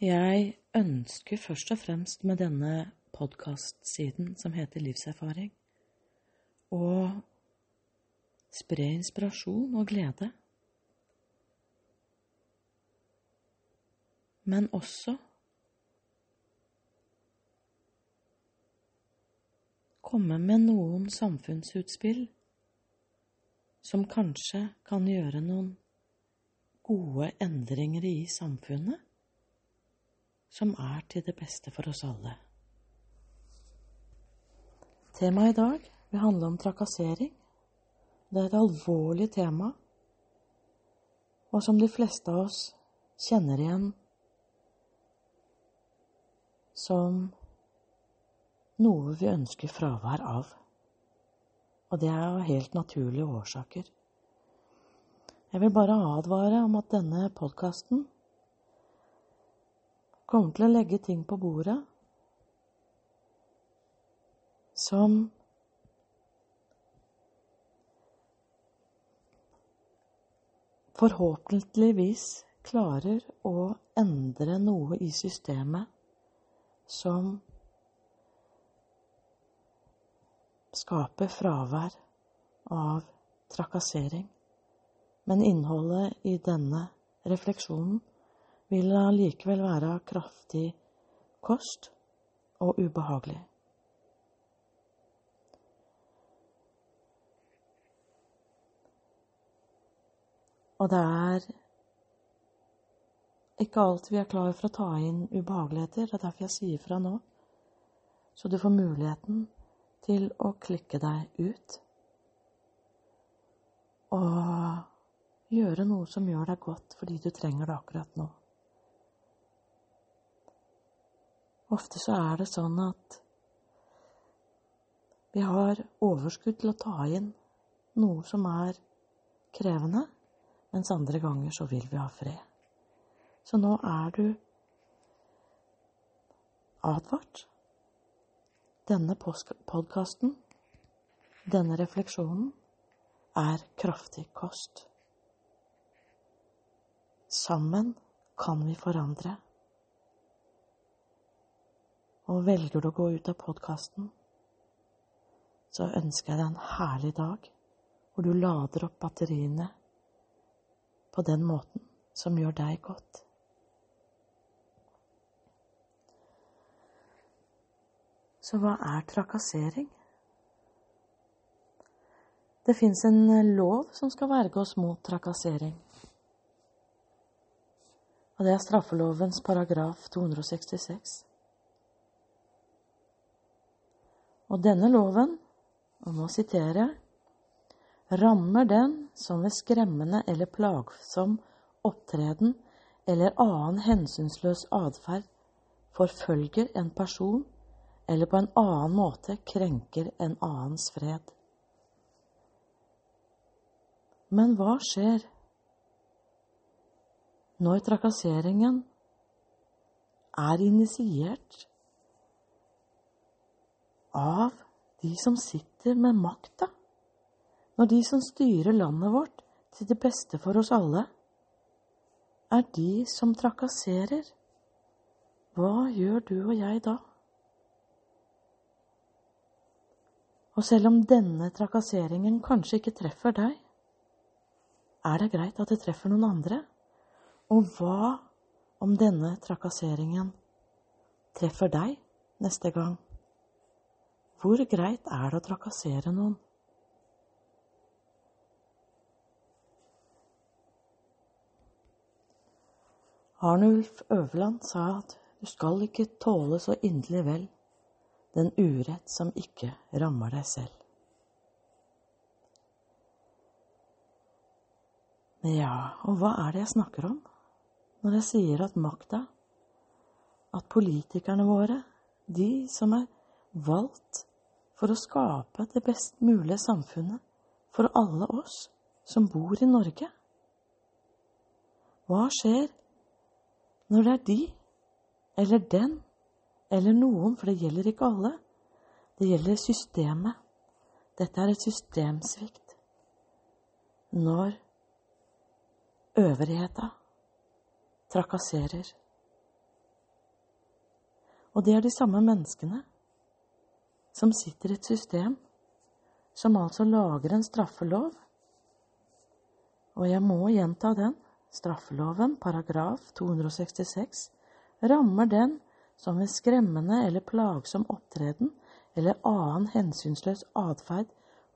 Jeg ønsker først og fremst med denne podkastsiden som heter Livserfaring, å spre inspirasjon og glede. Men også komme med noen samfunnsutspill som kanskje kan gjøre noen gode endringer i samfunnet som er til det beste for oss alle. Temaet i dag vil handle om trakassering. Det er et alvorlig tema, og som de fleste av oss kjenner igjen som noe vi ønsker fravær av. Og det er av helt naturlige årsaker. Jeg vil bare advare om at denne podkasten kommer til å legge ting på bordet som forhåpentligvis klarer å endre noe i systemet som skaper fravær av trakassering. Men innholdet i denne refleksjonen vil allikevel være kraftig kost og ubehagelig. Og det er ikke alt vi er klar for å ta inn ubehageligheter. Det er derfor jeg sier fra nå. Så du får muligheten til å klikke deg ut. Og gjøre noe som gjør deg godt fordi du trenger det akkurat nå. Ofte så er det sånn at vi har overskudd til å ta inn noe som er krevende, mens andre ganger så vil vi ha fred. Så nå er du advart. Denne podkasten, denne refleksjonen, er kraftig kost. Sammen kan vi forandre. Og velger du å gå ut av podkasten, så ønsker jeg deg en herlig dag hvor du lader opp batteriene på den måten som gjør deg godt. Så hva er trakassering? Det fins en lov som skal verge oss mot trakassering. Og det er straffelovens paragraf 266. Og denne loven, og nå siterer jeg, rammer den som ved skremmende eller plagsom opptreden eller annen hensynsløs atferd forfølger en person eller på en annen måte krenker en annens fred. Men hva skjer når trakasseringen er initiert av de som sitter med makta, når de som styrer landet vårt til det beste for oss alle, er de som trakasserer, hva gjør du og jeg da? Og selv om denne trakasseringen kanskje ikke treffer deg, er det greit at det treffer noen andre? Og hva om denne trakasseringen treffer deg neste gang? Hvor greit er det å trakassere noen? Arnulf Øverland sa at du skal ikke tåle så inderlig vel den urett som ikke rammer deg selv. Ja, og hva er det jeg snakker om når jeg sier at makta, at politikerne våre, de som er valgt for å skape det best mulige samfunnet for alle oss som bor i Norge? Hva skjer når det er de, eller den, eller noen, for det gjelder ikke alle, det gjelder systemet. Dette er et systemsvikt. Når øvrigheta trakasserer Og det er de samme menneskene som sitter i et system som altså lager en straffelov. Og jeg må gjenta den. Straffeloven, paragraf 266, rammer den som ved skremmende eller plagsom opptreden eller annen hensynsløs atferd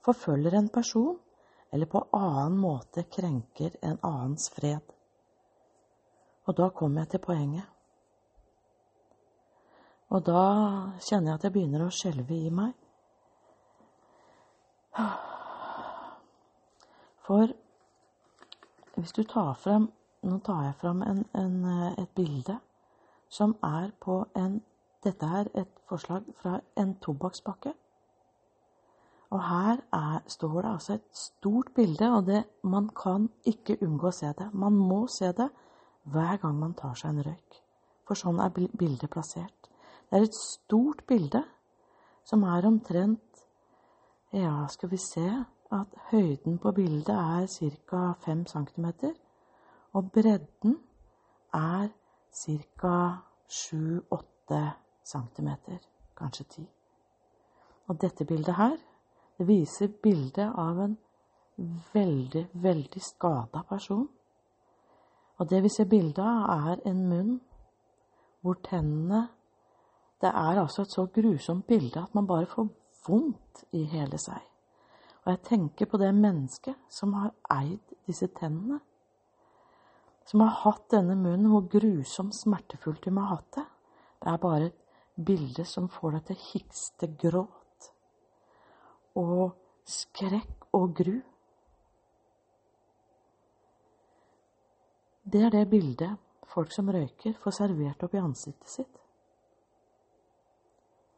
forfølger en person eller på annen måte krenker en annens fred. Og da kommer jeg til poenget. Og da kjenner jeg at jeg begynner å skjelve i meg. For hvis du tar frem Nå tar jeg frem en, en, et bilde som er på en Dette er et forslag fra en tobakkspakke. Og her er, står det altså et stort bilde, og det, man kan ikke unngå å se det. Man må se det hver gang man tar seg en røyk. For sånn er bildet plassert. Det er et stort bilde som er omtrent Ja, skal vi se at høyden på bildet er ca. 5 cm, og bredden er ca. 7-8 cm, kanskje 10. Og dette bildet her, det viser bildet av en veldig, veldig skada person. Og det vi ser bilde av, er en munn hvor tennene Det er altså et så grusomt bilde at man bare får vondt i hele seg. Og jeg tenker på det mennesket som har eid disse tennene. Som har hatt denne munnen, hvor grusomt smertefullt de må ha hatt det. Det er bare et bilde som får deg til hikste gråt og skrekk og gru. Det er det bildet folk som røyker, får servert opp i ansiktet sitt.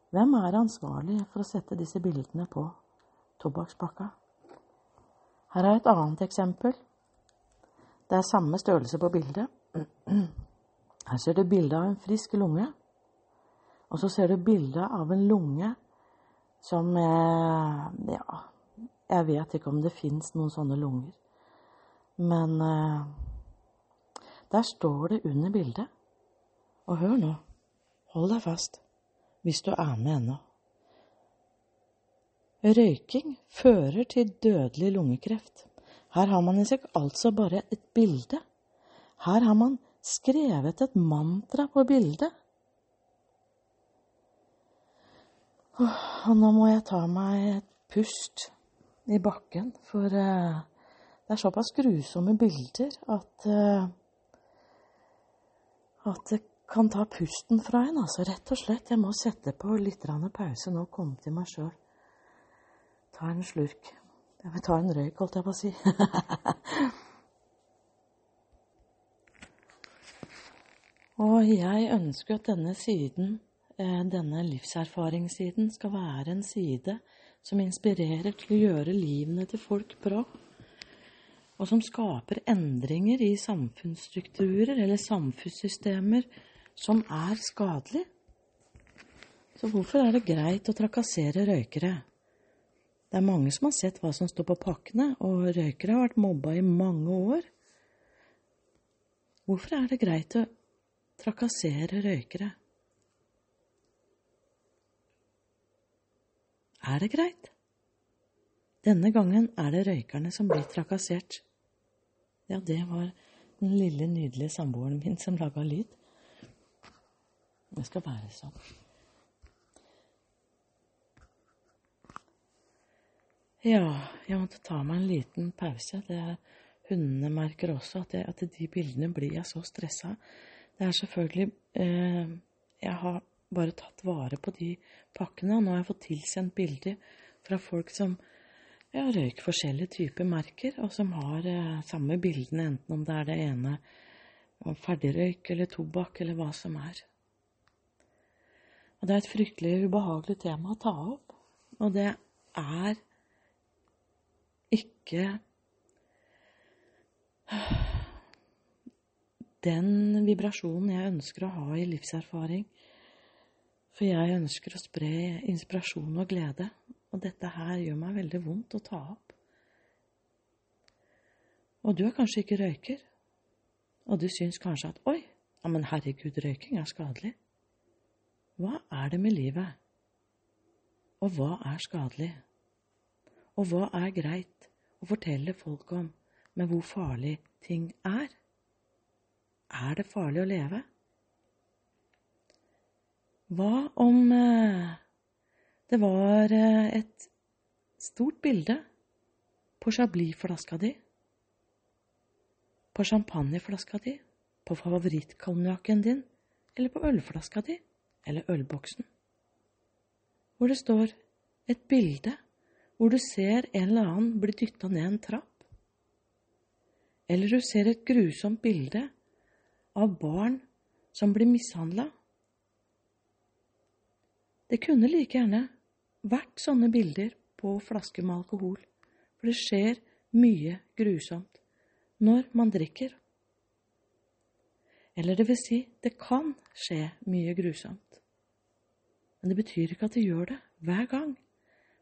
Hvem er ansvarlig for å sette disse bildene på tobakkspakka? Her er et annet eksempel. Det er samme størrelse på bildet. Her ser du bilde av en frisk lunge. Og så ser du bilde av en lunge som eh, Ja, jeg vet ikke om det fins noen sånne lunger. Men eh, der står det under bildet. Og hør nå. Hold deg fast hvis du er med ennå. Røyking fører til dødelig lungekreft. Her har man i seg altså bare et bilde. Her har man skrevet et mantra på bildet. Og nå må jeg ta meg et pust i bakken, for uh, det er såpass grusomme bilder at uh, at kan ta pusten fra en, altså. Rett og slett. Jeg må sette på litt pause nå, komme til meg sjøl. Ta en slurk. Jeg vil ta en røyk, holdt jeg på å si. Og jeg ønsker at denne siden, eh, denne livserfaringssiden, skal være en side som inspirerer til å gjøre livene til folk bra og som skaper endringer i samfunnsstrukturer eller samfunnssystemer som er skadelig. Så hvorfor er det greit å trakassere røykere? Det er mange som har sett hva som står på pakkene, og røykere har vært mobba i mange år. Hvorfor er det greit å trakassere røykere? Er det greit? Denne gangen er det røykerne som blir trakassert. Ja, det var den lille, nydelige samboeren min som laga lyd. Det skal være sånn. Ja, jeg måtte ta meg en liten pause. Det hundene merker også at, det, at de bildene blir jeg så stressa. Det er selvfølgelig eh, Jeg har bare tatt vare på de pakkene, og nå har jeg fått tilsendt bilder fra folk som ja, røyker forskjellige typer merker, og som har eh, samme bildene, enten om det er det ene ferdigrøyk eller tobakk eller hva som er. Og det er et fryktelig ubehagelig tema å ta opp, og det er ikke den vibrasjonen jeg ønsker å ha i livserfaring. For jeg ønsker å spre inspirasjon og glede. Og dette her gjør meg veldig vondt å ta opp. Og du er kanskje ikke røyker, og du syns kanskje at oi, ja, men herregud, røyking er skadelig. Hva er det med livet? Og hva er skadelig? Og hva er greit å fortelle folk om med hvor farlig ting er? Er det farlig å leve? Hva om eh, det var eh, et stort bilde på chablis-flaska di? På champagneflaska di? På favorittkonjakken din? Eller på ølflaska di? Eller ølboksen? Hvor det står et bilde hvor du ser en eller annen bli dytta ned en trapp? Eller du ser et grusomt bilde av barn som blir mishandla? Det kunne like gjerne vært sånne bilder på flasker med alkohol, for det skjer mye grusomt når man drikker. Eller det vil si, det kan skje mye grusomt. Men det betyr ikke at det gjør det hver gang.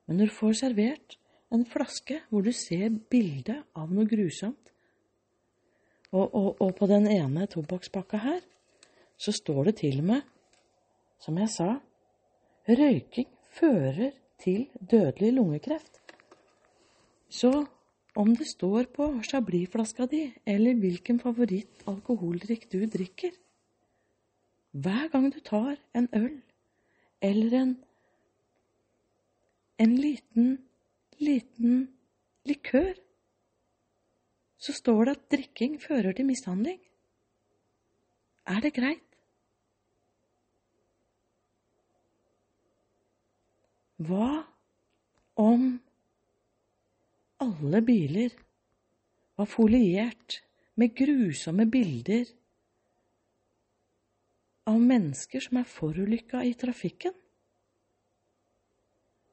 Men når du får servert en flaske hvor du ser bildet av noe grusomt, og, og, og på den ene tobakkspakka her, så står det til og med, som jeg sa, røyking fører til dødelig lungekreft. Så om det står på chablisflaska di, eller hvilken favoritt-alkoholdrikk du drikker Hver gang du tar en øl eller en, en liten, liten likør, så står det at drikking fører til mishandling. Er det greit? Hva om alle biler var foliert med grusomme bilder av mennesker som er forulykka i trafikken?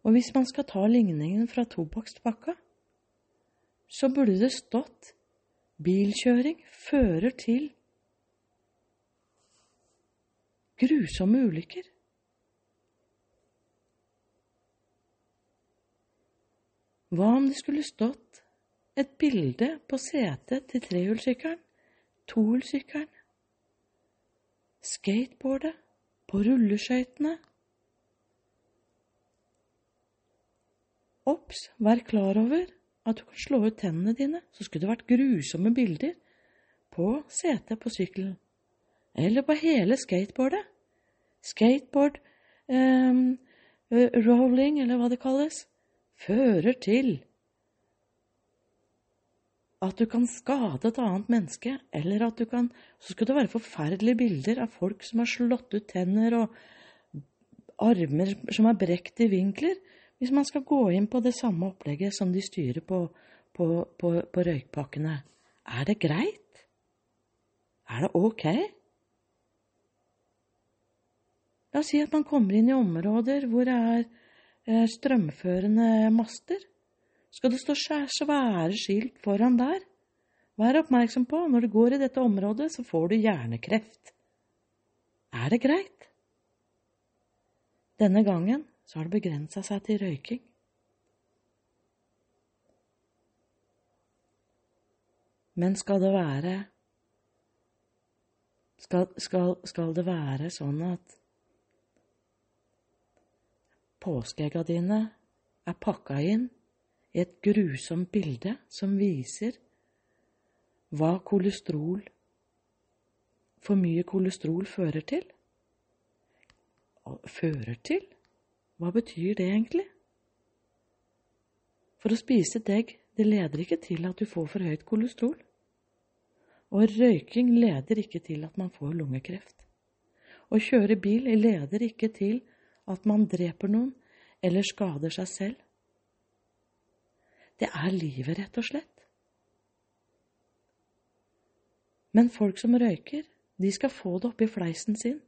Og hvis man skal ta ligningen fra tobakkspakka, så burde det stått bilkjøring fører til grusomme ulykker. Hva om det skulle stått et bilde på setet til trehjulssykkelen, tohjulssykkelen, skateboardet, på rulleskøytene? Obs, vær klar over at du kan slå ut tennene dine, så skulle det vært grusomme bilder på setet på sykkelen, eller på hele skateboardet. Skateboard, um, rolling, eller hva det kalles fører til at du kan skade et annet menneske, eller at du kan Så skal det være forferdelige bilder av folk som har slått ut tenner og armer som er brekt i vinkler, hvis man skal gå inn på det samme opplegget som de styrer på, på, på, på røykpakkene. Er det greit? Er det ok? La oss si at man kommer inn i områder hvor det er strømførende master. Skal det stå svære skilt foran der? Vær oppmerksom på når du går i dette området, så får du hjernekreft. Er det greit? Denne gangen så har det begrensa seg til røyking. Men skal det være skal, skal, skal det være sånn at påskeegga dine er pakka inn i et grusomt bilde som viser hva kolesterol, for mye kolesterol, fører til. Fører til? Hva betyr det egentlig? For å spise degg, det leder ikke til at du får for høyt kolesterol. Og røyking leder ikke til at man får lungekreft. Å kjøre bil leder ikke til at man dreper noen eller skader seg selv. Det er livet, rett og slett. Men folk som røyker, de skal få det oppi fleisen sin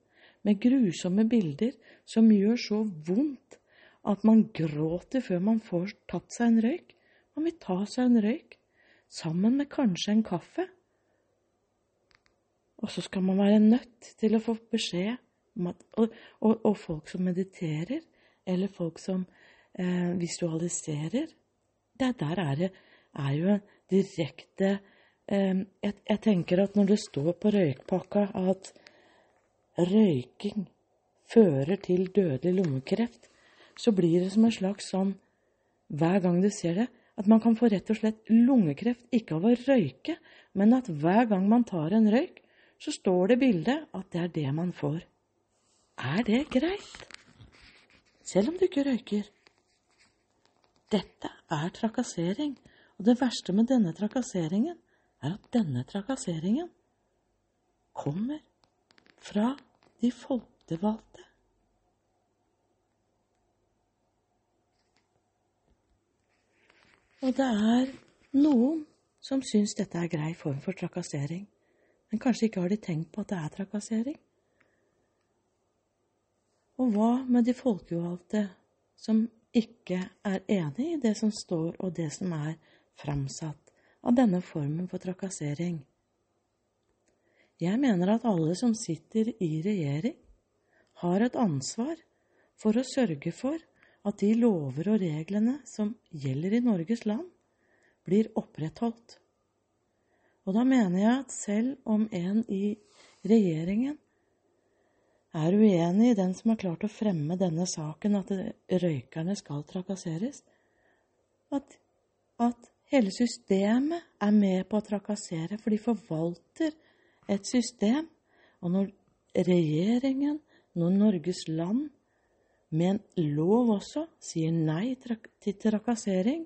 med grusomme bilder som gjør så vondt at man gråter før man får tatt seg en røyk. Man vil ta seg en røyk sammen med kanskje en kaffe. Og så skal man være nødt til å få beskjed Og, og, folk som mediterer, eller folk som eh, visualiserer det Der er det er jo direkte eh, jeg, jeg, tenker at når det står på røykpakka at røyking fører til dødelig lungekreft, så blir det som en slags sånn hver gang du ser det, at man kan få rett og slett lungekreft ikke av å røyke, men at hver gang man tar en røyk, så står det bildet at det er det man får. Er det greit? Selv om du ikke røyker. Dette er trakassering, og det verste med denne trakasseringen er at denne trakasseringen kommer fra de folkevalgte. Og det er noen som syns dette er grei form for trakassering, men kanskje ikke har de tenkt på at det er trakassering. Og hva med de folkevalgte som ikke er enig i det som står og det som er framsatt av denne formen for trakassering? Jeg mener at alle som sitter i regjering, har et ansvar for å sørge for at de lover og reglene som gjelder i Norges land, blir opprettholdt. Og da mener jeg at selv om en i regjeringen er uenig i den som har klart å fremme denne saken, at røykerne skal trakasseres, at, at hele systemet er med på å trakassere, for de forvalter et system. Og når regjeringen, når Norges land med en lov også sier nei til trakassering,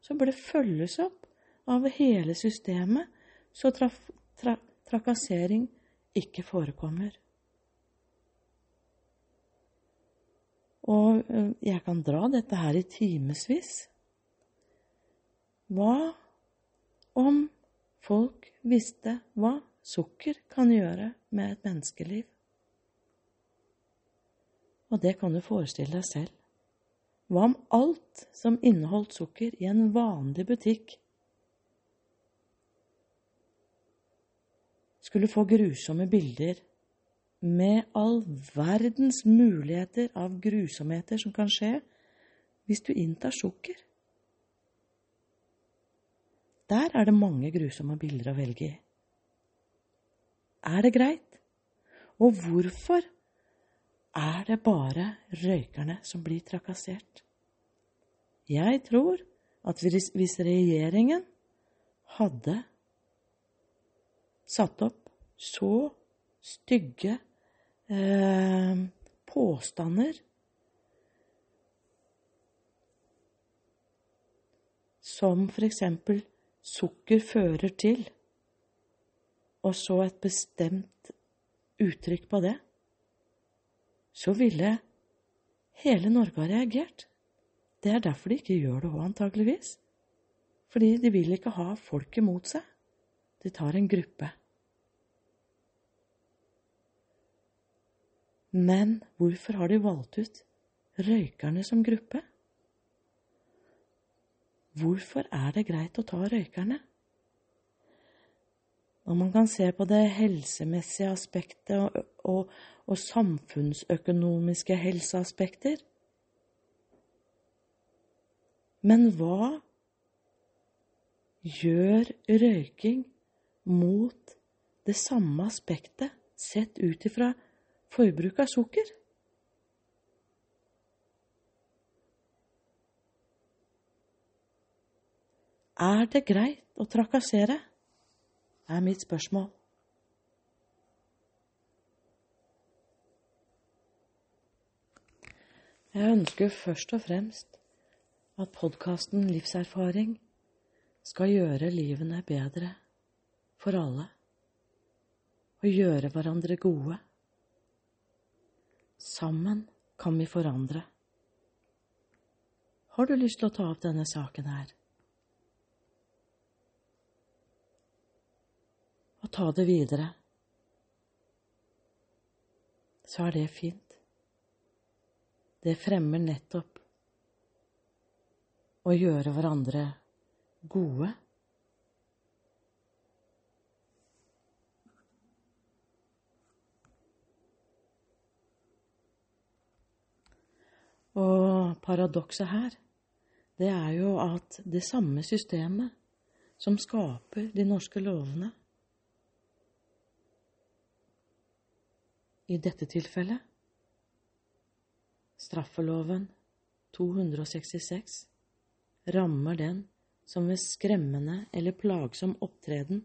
så bør det følges opp av hele systemet, så traf, tra trakassering ikke forekommer. Og eh, jeg kan dra dette her i timevis. Hva om folk visste hva sukker kan gjøre med et menneskeliv? Og det kan du forestille deg selv. Hva om alt som inneholdt sukker i en vanlig butikk, skulle få grusomme bilder med all verdens muligheter av grusomheter som kan skje hvis du inntar sukker? Der er det mange grusomme bilder å velge i. Er det greit? Og hvorfor er det bare røykerne som blir trakassert. Jeg tror at hvis regjeringen hadde satt opp så stygge eh, påstander som f.eks. sukker fører til, og så et bestemt uttrykk på det, så ville hele Norge ha reagert. Det er derfor de ikke gjør det òg, antageligvis. Fordi de vil ikke ha folket mot seg. De tar en gruppe. Men hvorfor har de valgt ut røykerne som gruppe? Hvorfor er det greit å ta røykerne? Når man kan se på det helsemessige aspektet og, og, og samfunnsøkonomiske helseaspekter. Men hva gjør røyking mot det samme aspektet sett ut ifra forbruk av sukker? Er det greit å trakassere? er mitt spørsmål. Jeg ønsker først og fremst at podkasten Livserfaring skal gjøre livene bedre for alle og gjøre hverandre gode. Sammen kan vi forandre. Har du lyst til å ta opp denne saken her? Og ta det videre, så er det fint det fremmer nettopp å gjøre hverandre gode. Og paradokset her, det er jo at det samme systemet som skaper de norske lovene, i dette tilfellet Straffeloven 266 rammer den som ved skremmende eller plagsom opptreden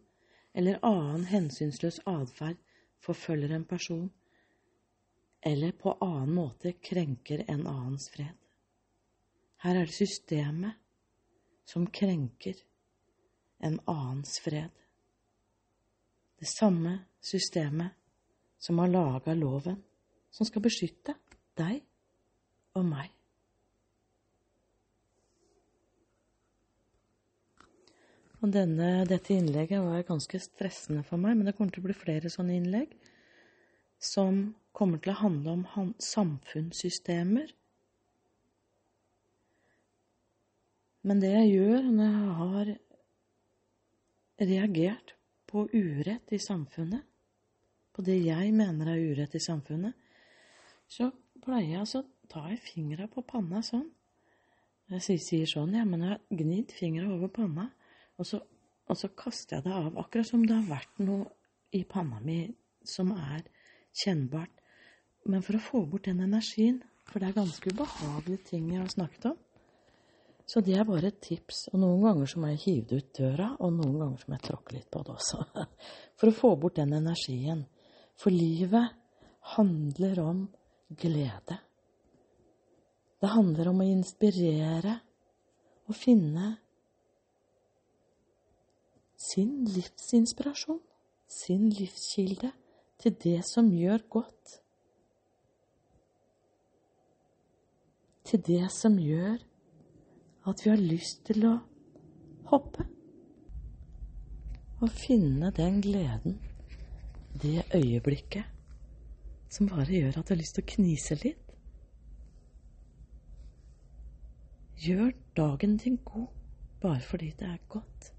eller annen hensynsløs atferd forfølger en person, eller på annen måte krenker en annens fred. Her er det systemet som krenker en annens fred. Det samme systemet som har laga loven, som skal beskytte deg og meg. Og denne, dette innlegget var ganske stressende for meg, men det kommer til å bli flere sånne innlegg som kommer til å handle om samfunnssystemer. Men det jeg gjør når jeg har reagert på urett i samfunnet, på det jeg mener er urett i samfunnet, så pleier jeg altså å ta fingra på panna sånn. Jeg sier sånn, ja, men jeg har gnidd fingra over panna. Og så, og så kaster jeg det av, akkurat som det har vært noe i panna mi som er kjennbart. Men for å få bort den energien, for det er ganske ubehagelige ting jeg har snakket om. Så det er bare et tips. Og noen ganger så må jeg hive det ut døra, og noen ganger så må jeg tråkke litt på det også. For å få bort den energien. For livet handler om glede. Det handler om å inspirere og finne sin livsinspirasjon, sin livskilde, til det som gjør godt. Til det som gjør at vi har lyst til å hoppe. Og finne den gleden, det øyeblikket, som bare gjør at du har lyst til å knise litt. Gjør dagen din god bare fordi det er godt.